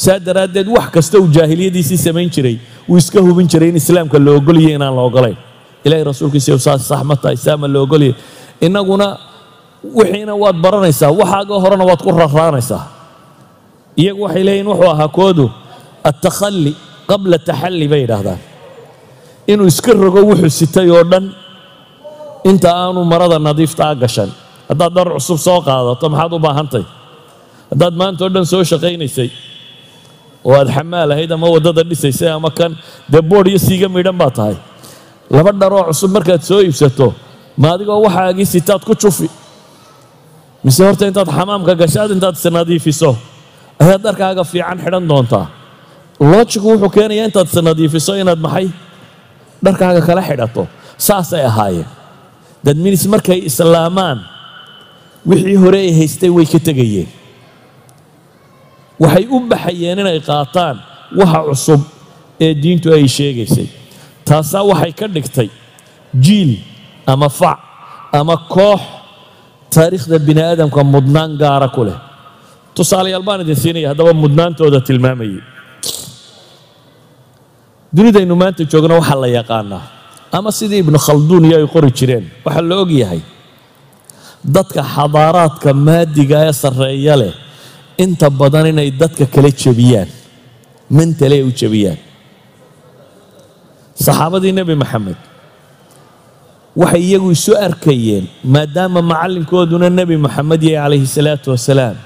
saa daraaddeed wax kasta uu jaahiliyadiisii samayn jiray wuu iska hubin jiray in islaamka la ogolyahay inaan la ogolayn ilahay rasuulkiisa saas sax ma tahay saama la ogolyahay innaguna wixiina waad baranaysaa waxaaga horena waad ku raraanaysaa iyagu waxay leeyihiin wuxuu ahaa koodu attakhalli qabla taxalli bay yidhaahdaan. Inuu iska rogo wuxuu sitay oo dhan inta aanu marada nadiiftaa gashan. Haddaad dhar cusub soo qaadato maxaad u baahantay? Haddaad maanta oo dhan soo shaqaynaysay oo aad xamaal ahayd ama waddada dhisaysay ama kan dee boodh iyo siiga midhan baa tahay laba dharoo cusub markaad soo iibsato ma adigoo waxaagii sitaad ku jufi mise horta intaad xamaamka gashaad intaad isnadiifiso ayaad dharkaaga fiican xidhan doontaa loojigu wuxuu keenayaa intaad isnadiifiso inaad maxay dharkaaga kala xidhato saasay ahaayeen dad minis markay islaamaan wixii hore ay haystay way ka tegayeen waxay u baxayeen inay qaataan waxa cusub ee diintu ay sheegaysay. Taasaa waxay ka dhigtay jiil ama fac ama koox taariikhda bini aadamka mudnaan gaara ku leh. Tusaalayaal baan idin siinaya haddaba mudnaantooda tilmaamayay dunidaynu maanta joogno waxaa la yaqaanaa. Ama sidii ibnu khalduun iyo ay qori jireen waxaa la og yahay. Dadka xadaaraadka maadiga ee sarreeya leh inta badan inay dadka kala jebiyaan mentale u jebiyaan. Saxaabadii nebi maxamed waxay iyagu isu arkayeen maadaama macallinkooduna nebi maxamed yahay calayhi salaatu wasalaam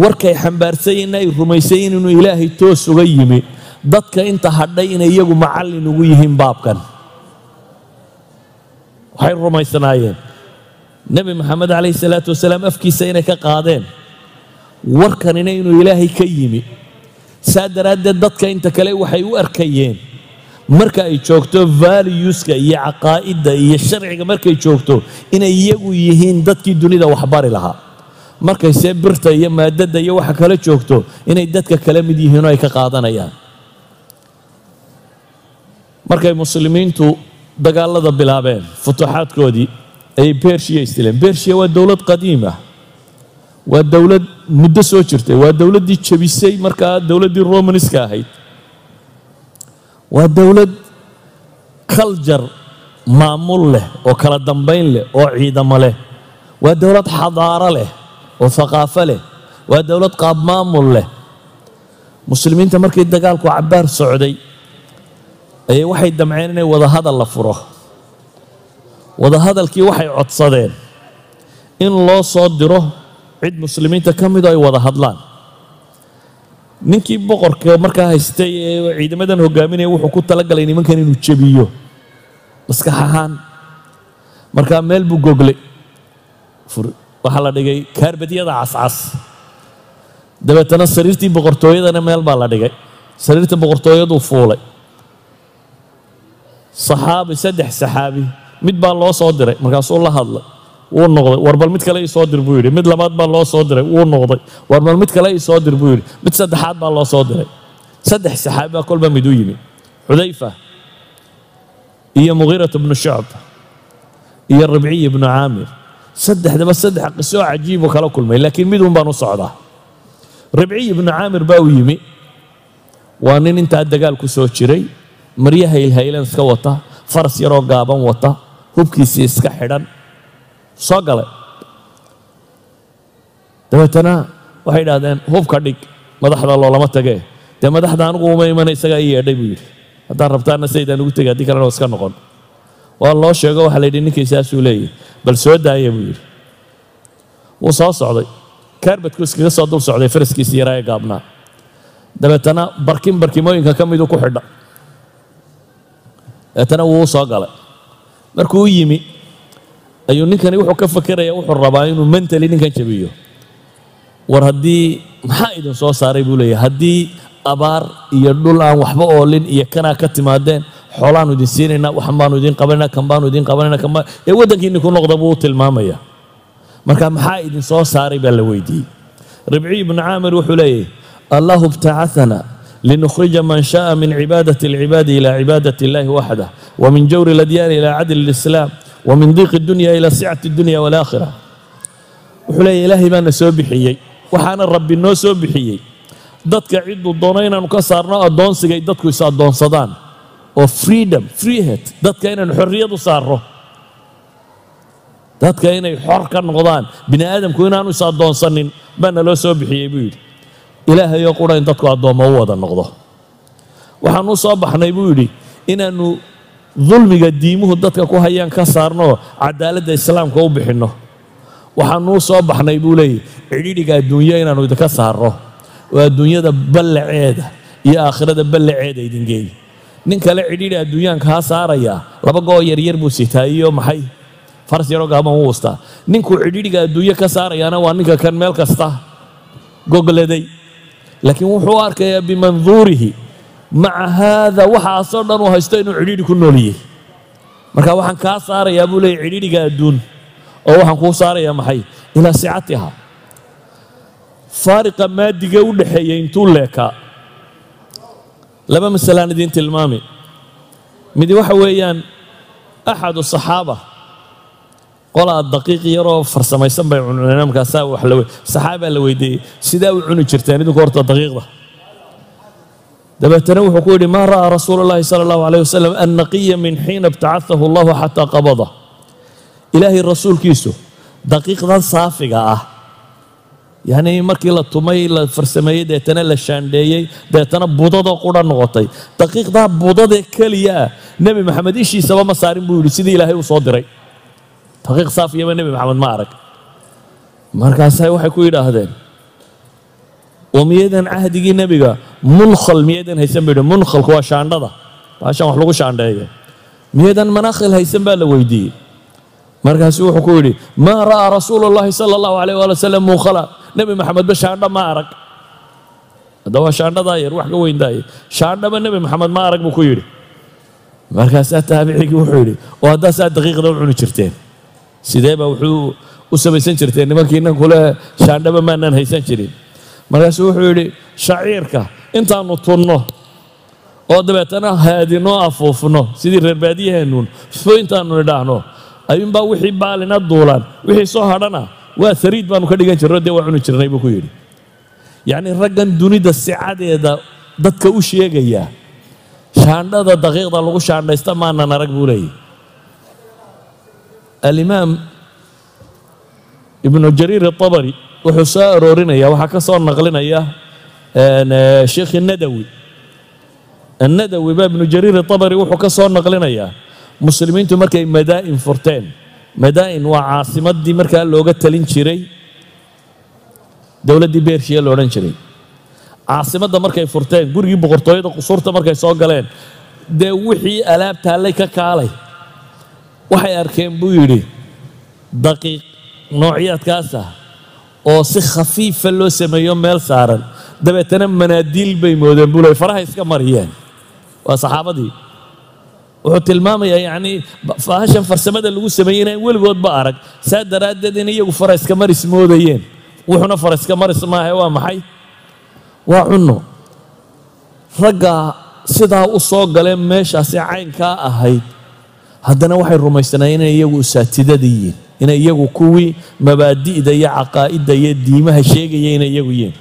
warkay xambaarsayiin ay rumaysayiin inuu ilaahay toos uga yimi. Dadka inta hadhay inay iyagu macallin ugu yihiin baabkan. Waxay rumaysanaayeen nebi maxamed calayhi salaatu wasalaam afkiisa inay ka qaadeen warkanina inuu ilaahay ka yimi. Saa daraaddeed dadka inta kale waxay u arkayeen. Marka ay joogto valueska iyo caqaa'idda iyo sharciga markay joogto inay iyagu yihiin dadkii dunida waxbari lahaa markayse birta iyo maadadda iyo waxa kala joogto inay dadka kala mid yihiin oo ay ka qaadanayaan. Markay muslimiintu dagaalada bilaabeen futuuxaadkoodii ayay bershiya istileen. Bershiya waa dowlad qadiim ah waa dowlad muddo soo jirtay. Waa dowladdii jebisay markaa dowladdii romaniska ahayd. Waa dowlad kaljar maamul leh oo kala dambayn leh oo ciidamo leh. Waa dowlad xadaaro leh oo haqaafo leh. Waa dowlad qaab maamul leh. Muslimiinta markii dagaalku cabbaar socday ayay waxay damceen inay wadahadal la furo. Wadahadalkii waxay codsadeen in loo soo diro cid muslimiinta ka midoo ay wada hadlaan. Ninkii boqorka markaa haystay ee ciidamadan hogaaminaya wuxuu ku talagalay nimankan inuu jebiyo. Maskax ahaan markaa meel buu goglay waxaa la dhigay kaarbadyada cascas. Dabeetana sariirtii boqortooyadana meel baa la dhigay. Sariirta boqortooyaduu fuulay. Saxaabi saddex saxaabi mid baa loo soo diray. Markaasuu la hadlay wuu noqday. War bal mid kale ii soo dir buu yidhi. Mid labaad baa loo soo diray wuu noqday. War bal mid kale ii soo dir buu yidhi. Mid saddexaad baa loo soo diray. Saddex saxaabi baa kolba mid u yimi. Xudayfa iyo mugiirat bnu shucb iyo ribciy ibnu caamir. Saddexdaba saddex qisoo cajiibu kala kulmay laakiin mid un baan u socdaa. Ribciy ibnu caamir baa u yimi. Waa nin intaa dagaal ku soo jiray marya haylhaylan iska wata faras yaroo gaaban wata hubkiisii iska xidhan soo galay dabeetana waxay idhahdeen hubka dhig madaxda loolama tagee. Dee madaxda anigu uma imana isagaa ii yeedhay buu yidhi. Haddaan rabtaana saydaan ugu tegay haddii kalena iska noqon. Waa loo sheego waxaa la yidhi ninkii saasuu leeyahy bal soo daaya buu yidhi. Wuu soo socday. Kaarbadku iskaga soo dul socday faraskiisii yaraa ee gaabnaa. Dabeetana barkin barkimooyinka ka miduu ku xidha. Dabeetana wuu soo galay. Markuu u yimi ayuu ninkani wuxuu ka fakeraya wuxuu rabaa inuu mentali ninkan jabiyo war haddii maxaa idin soo saaray buu leeyahay haddii abaar iyo dhul aan waxba oolin iyo kanaa ka timaadeen xoolaanu idin siinaynaa waxan baanu idin qabanayna kan baanu idin qabanayna kan baa ee waddankiinni ku noqda buu u tilmaamaya marka maxaa idin soo saaray baa la weydiiyey ribciy ibnu caamir wuxuu leeyahay allahu ibtacatana linukhrija man sha'a min cibaadati alcibaadi ila cibaadati illahi waxdah ومن جور الأديان إلى عدل الإسلام wamin diiqi dunya ilaa sicati dunya walaakhira wuxuu leeya ilaahay baana soo bixiyey waxaana rabbi noo soo bixiyey dadka cidduu doono inaannu ka saarno addoonsiga ay dadku is addoonsadaan oo freedom freehet dadka inaynu xorriyad u saarno dadka inay xor ka noqdaan bini aadamku inaanu is addoonsanin baana loo soo bixiyey buu yidhi ilaahay oo qudha in dadku addoommo u wada noqdo waxaanu baxnay buu yidhi inaannu dulmiga diimuhu dadka ku hayaan ka saarno cadaaladda islaamka u bixinno. Waxaanuu soo baxnay buu leeyahy cidhidhiga adduunyo inaannu idinka saarno. Oo adduunyada ballaceeda iyo aakhirada ballaceeda idin geey nin kale cidhidhi adduunyaan kaa saarayaa laba goo yaryar buu sitaa iyo maxay? Faras yaroo gaaban u ustaa ninkuu cidhidhiga adduunyo ka saarayaana waa ninka kan meel kasta gogladay laakiin wuxuu arkayaa bimanduurihi maca haada waxaasoo dhan uu haysto inuu cidhiidhi ku nooliyey marka waxaan kaa saarayaa buu leeyay cidhiidhiga adduun oo waxaan kuu saarayaa maxay? Ilaa sicatiha faariqa maadiga u dhaxeeya intuu leekaa. Laba masalaan idiin tilmaami. Midi waxa weeyaan axadu saxaaba. Qolaa daqiiq yaroo farsamaysan bay cuneen markaasaa wax la saxaabaa la weydiiyey. Sidaa u cuni jirteen idinku horta daqiiqda dabeetana wuxuu ku yidhi maa ra'aa rasuulu llahi sala allahu alayh wasalam annaqiya min xiina ibtacahahu allahu xataa qabada. Ilaahay rasuulkiisu daqiiqdan saafiga ah yacni markii la tumay la farsameeyey deetana la shaandheeyey deetana budadoo qudha noqotay. Daqiiqdaa budadee keliya ah nebi maxamed ishiisaba ma saarin buu yidhi sidii ilaahay u soo diray. Daqiiq saafiyaba nebi maxamed ma arag. Markaasay waxay ku yidhaahdeen oo miyadan cahdigii nebiga munkhal miyadan haysan buu yidhi munkhalku waa shaandhada baashan wax lagu shaandheeyo miyadan manaakhil haysan baa la weydiiyey markaasuu wuxuu ku yidhi maa ra'aa rasuulu llahi sala allahu alayh waali wasalam munkhala nebi maxamedba shaandho ma arag hadda shaandhadaa yar wax ka weyndaaya shaandhaba nebi maxamed ma arag buu ku yidhi markaasaa taabicigii wuxuu yidhi oo haddaasaa daqiiqda u cuni jirteen sidee baa wuxuu u samaysan jirteen nimankii nan kule shaandhaba maanaan haysan jirin markaasuu wuxuu yidhi shaciirka intaannu tunno oo dabeetana haadinoo afuufno sidii reer baadiyaheennuun fo intaannu nidhaahno ayuunbaa wixii baalina duulaan wixii soo hadhana waa sariid baanu ka dhigan jirno dee waa cuni jirnay buu ku yidhi. Yacnii raggan dunida sicadeeda dadka u sheegaya shaandhada daqiiqda lagu shaandhaysta maanan arag buu leeyahy. Alimaam ibnu jariir atabari wuxuu soo aroorinaya waxaa ka soo naqlinaya sheekhi nadawi annadawi. Baa ibnu jariir atabari wuxuu ka soo naqlinayaa muslimiintu markay madaa'in furteen. Madaa'in waa caasimaddii markaa looga talin jiray dowladdii beershiya lo odhan jiray. Caasimadda markay furteen gurigii boqortooyada qusuurta markay soo galeen dee wixii alaab taallay ka kaalay? Waxay arkeen buu yidhi daqiiq noocyaadkaas ah oo si khafiifa loo sameeyo meel saaran. Dabeetana manaadiil bay moodeen buu leey faraha iska mariyeen. Waa saxaabadii. Wuxuu tilmaamayaa yacnii faahashan farsamada lagu sameeyey inaan weligoodba arag. Saa daraaddeed in iyagu fara iska maris moodayeen. Wuxuuna fara iska maris maahe waa maxay? Waa cunno. Ragga sidaa u soo galeen meeshaasi caynkaa ahayd. Haddana waxay rumaysanaayeen inay iyagu usaatidada yihiin inay iyagu kuwii mabaadi'da iyo caqaa'idda iyo diimaha sheegaya inay iyagu yihiin.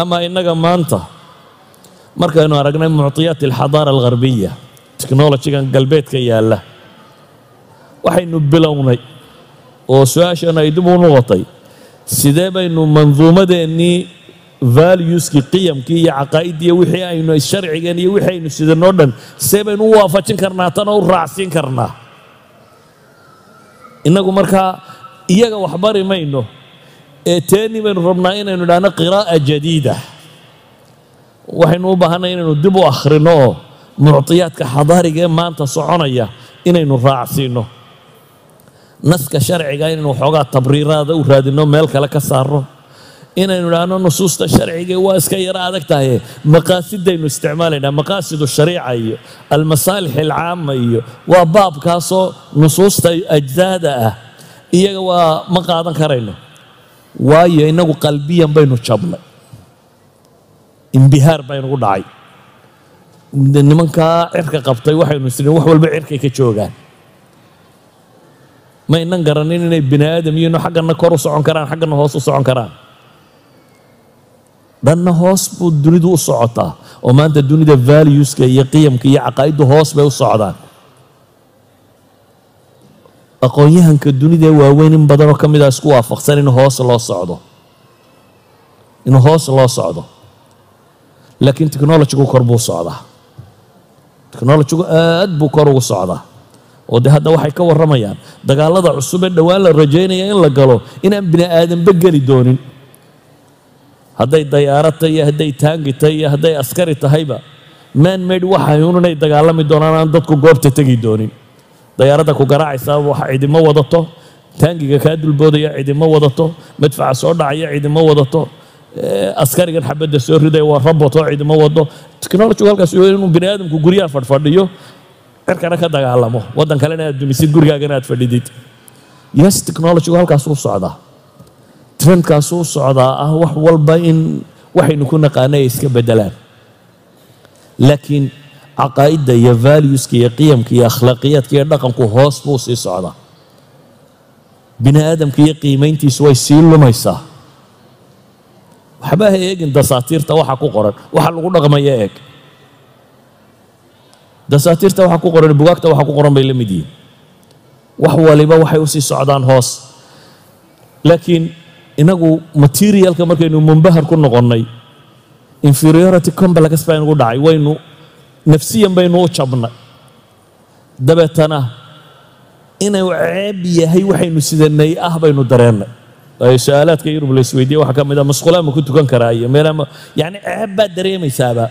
Ama innaga maanta markaynu aragnay mucطiyaat alxadaara algharbiya technolojigan galbeedka yaalla waxaynu bilownay oo su'aashan ay dib u noqotay sidee baynu manduumadeennii valueskii qiyamkii iyo caqaa'iddii wixii aynu sharcigeen iyo wixii aynu sidanoo dhan see baynu u waafajin karnaa tana u raacsiin karnaa innagu markaa iyaga wax bari mayno ee teeni baynu rabnaa inaynu idhaahno qiraa'a jadiida. Waxaynu u baahanay inaynu dib u akhrino oo mucطiyaadka xadaariga ee maanta soconaya inaynu raacsiino. Naska sharciga inaynu waxoogaa tabriiraada u raadino meel kale ka saarno inaynu idhaahno nusuusta sharciga waa iska yaro adag tahay maqaasidaynu isticmaalaynaa maqaasidu shariica iyo almasaalix alcaama iyo waa baabkaasoo nusuusta ajzaada ah iyaga waa ma qaadan karayno waayo innagu qalbiyan baynu jabnay imbihaar baynugu dhacay nimankaa cirka qabtay waxaynu isniin wax walba cirkay ka joogaan ma garanin inay bini aadam yihiino xaggana kor u socon karaan xaggana hoos u socon karaan dhanna hoos buu dunidu u socotaa oo maanta dunida valueska iyo qiyamka iyo caqaa'iddu hoos bay u socdaan aqoon-yahanka dunida waaweyn in badanoo ka mid a isku waafaqsan in hoos loo socdo. In hoos loo socdo. Laakiin technologigu kor buu socdaa. Technologigu aad buu kor ugu socdaa. Oo de hadda waxay ka warramayaan dagaalada cusub ee dhowaan la rajaynaya in la galo inaan bini aadanba geli doonin hadday dayaaro tahay iyo hadday taangi tahay iyo hadday askari tahayba man maid waxay un inay dagaalami doonaan aan dadku goobta tegi doonin. Dayaaradda ku garaacaysaa wax cidimo wadato. Taangiga kaa dulboodaya cidimo wadato. Madfaca soo dhacaya cidimo wadato. Askarigan xabadda soo riday waa robot oo wado. Technologygu halkaas inuu bini aadamku guryaha fadhfadhiyo cirkana ka dagaalamo. Waddan kalena aad dumisid gurigaagana aad fadhidid. Yes technologygu halkaas u socdaa trendkaas u socdaa ah wax walba in waxaynu ku naqaanay ay iska bedelaan laakiin caqaa'idda iyo valueska iyo qiyamka iyo akhlaaqiyaadka iyo dhaqanku hoos buu sii socdaa. Bini aadamka iyo qiimayntiisu way sii lumaysaa. Waxba ha eegin dasaatiirta waxa ku qoran. Waxa lagu dhaqmaya eeg. Dasaatiirta waxa ku qoran bugaagta waxa ku qoran bay la mid yihiin. Wax waliba waxay u sii socdaan hoos. Laakiin inagu materialka markaynu mumbahar ku noqonnay inferiority complex baa inugu dhacay waynu nafsiyan baynu u jabnay. Dabeetana inuu ceeb yahay waxaynu sidanay ah baynu dareennay. Su'aalaadka yurub la isweydiiye waxaa ka mid a masquulaama ku tukan karaa iyo meelaama yacni ceeb baad dareemaysaaba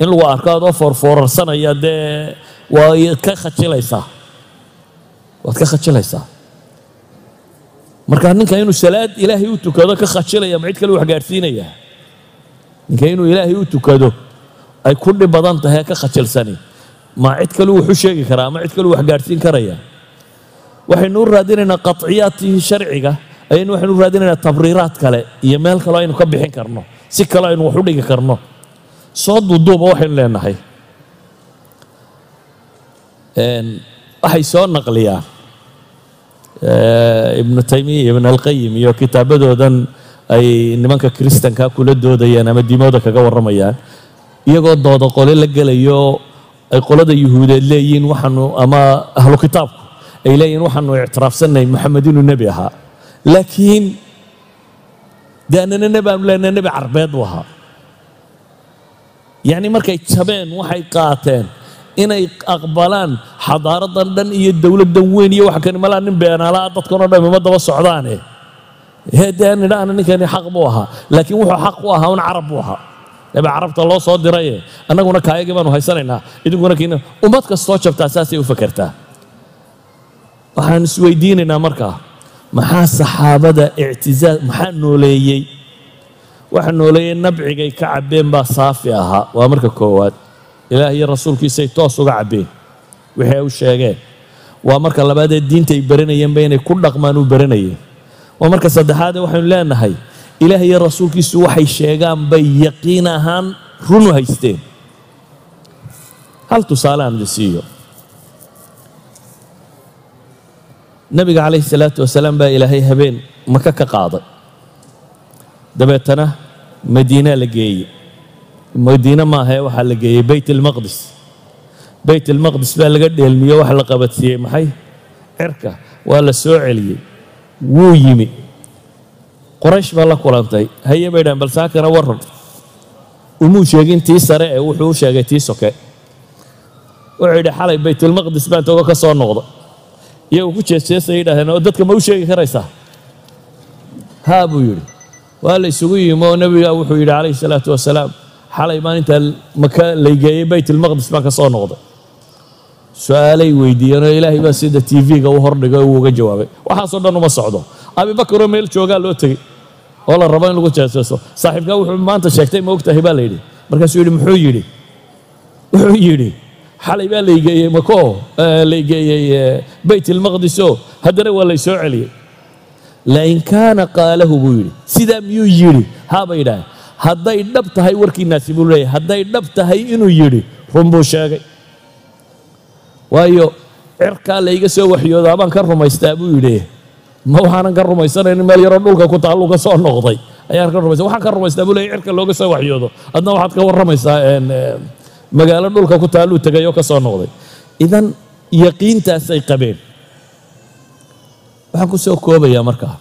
in lagu arko adoo foorfoorarsanaya dee waad ka khajilaysaa waad ka khajilaysaa marka ninka inuu salaad ilaahay u tukado ka khajilaya ma cid kale wax gaadhsiinaya ninka inuu ilaahay u tukado ay ku dhib badan tahay ka khajilsani ma cid kale wax u sheegi karaa ma cid kale wax gaadhsiin karaya waxaynu u raadinaynaa qaطciyaadkii sharciga ayaynu waxaynu u raadinaynaa tabriiraad kale iyo meel kaleo aynu ka bixin karno si kale aynu wax u dhigi karno. Soo duuduuba waxaynu ibnu taymiya ibn alqayim iyo kitaabadoodan ay nimanka kristanka kula doodayaan ama diimooda kaga warramayaan iyagoo dooda qole la gelayo ay qolada yuhuudeed leeyihiin waxaanu ama ahlu kitaabku ay leeyihiin waxaanu ictiraafsannahay maxamed inuu nebi ahaa. Laakiin dee annana nebi aanu leenahay nebi carbeed buu ahaa. Yacni markay jabeen waxay qaateen inay aqbalaan xadaaradan dhan iyo dowladdan weyn iyo waxa kani malaa nin beenaalaa dadkanoo dhan ima socdaane. Dee nidhaana ninkani xaq buu ahaa laakiin wuxuu xaq u ahaa un carab buu ahaa. Nebi carabta loo soo diraye annaguna kaayagii baanu haysanaynaa idinkuna kiina ummad kastoo jabtaa saasay u fakertaa waxaan isweydiinaynaa markaa maxaa saxaabada ictizaaz maxaa nooleeyey? Waxa nooleeyey nabcigay ka cabbeen baa saafi ahaa waa marka koowaad ilaah iyo rasuulkiisay toos uga cabbeen wixii ay u sheegeen waa marka labaadee diintay baranayeenba inay ku dhaqmaan u baranayeen waa marka saddexaadee waxaynu leenahay ilaah iyo rasuulkiisu waxay sheegaan bay yaqiin ahaan run u haysteen. Hal tusaale aan siiyo. Nabiga calayhi salaatu wasalaam baa ilaahay habeen maka ka qaaday. Dabeetana madiinaa la geeyey madiine maahae waxaa la geeyey beyt almaqdis beyt almaqdis baa laga dheelmiyo waxa la qabadsiiyey maxay? Cirka waa la soo celiyey. Wuu yimi. Qoraysh baa la kulantay. Haye bay dhahan bal saakana waran umuu sheegin tii sare ee wuxuu u sheegay tii soke. Wuxuu yidhi xalay baytulmaqdis baan togo ka soo noqda iyagu ku jeesjeesay yidhahdeen oo dadka ma u sheegi karaysaa? Haa buu yidhi. Waa la isugu yimi oo nebiga wuxuu yidhi calayhi salaatu wasalaam xalay maalintaa maka laygeeyey baytulmaqdis baan ka soo noqday. Su'aalay weydiiyeen oo ilaahay baa sida tv-ga u hordhigay uu uga jawaabay. Waxaasoo dhan uma socdo. Abibakaroo meel joogaa loo tegey oo la rabo in lagu jeesjeeso saaxiibkaa wuxuu maanta sheegtay ma ogtahay? baa la yidhi. Markaasuu yidhi muxuu yidhi? Wuxuu yidhi? Xalay baa laygeeyey mako laygeeyey beyt ilmaqdiso haddana waa lay soo celiyey lain kaana qaalahu buu yidhi. Sidaa miyuu yidhi? Haabay yidhaaheen hadday dhab tahay warkiinaasi buu leeyahay. Hadday dhab tahay inuu yidhi run sheegay. Waayo cirkaa layga soo waxyoodaa baan ka rumaystaa buu yidhi. Ma waxaanan ka rumaysanayn meel yaroo dhulka ku taalluu ka soo noqday. Ayaan ka rumaysa waxaan ka rumaystaa buu leeyahay cirka looga soo waxyoodo. Adna waxaad ka warramaysaa magaalo dhulka ku taalluu tegay oo ka soo noqday. Idan yaqiintaasay qabeen. Waxaan ku soo koobayaa markaa.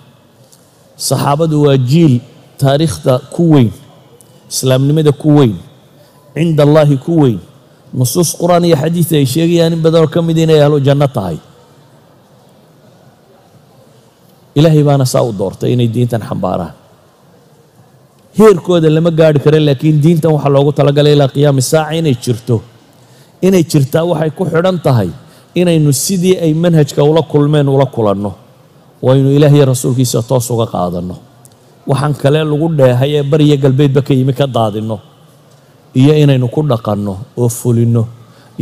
Saxaabadu waa jiil taariikhda ku weyn islaamnimada ku weyn cinda allaahi ku weyn nusuus qur'aan iyo xadiid ay sheegayaan in badanoo ka mid inay ahlu janno tahay. Ilaahay baana saa u doortay inay diintan xambaaraan. Heerkooda lama gaari kara laakiin diintan waxaa loogu talagalay ilaa qiyaami saaca inay jirto. Inay jirtaa waxay ku xidhan tahay inaynu sidii ay manhajka ula kulmeen ula kulanno. Waynu ilaah iyo rasuulkiisa toos uga qaadanno waxaan kale lagu dheehay ee bariya galbeedba ka yimi ka daadinno iyo inaynu ku dhaqanno oo fulinno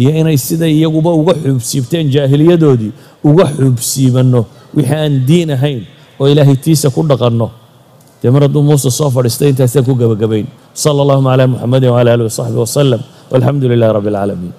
iyo inay siday iyaguba uga xuubsiibteen jaahiliyadoodii uga xuubsiibanno wixii aan diin ahayn oo ilaahay tiisa ku dhaqanno. Dee mar hadduu muuse soo fadhiistay intaasaan ku gebagabayn sala allahuma calaa muxamedin wcala alihi wasaxbi wasalam walxamdu lilahi rabbi alcaalamiin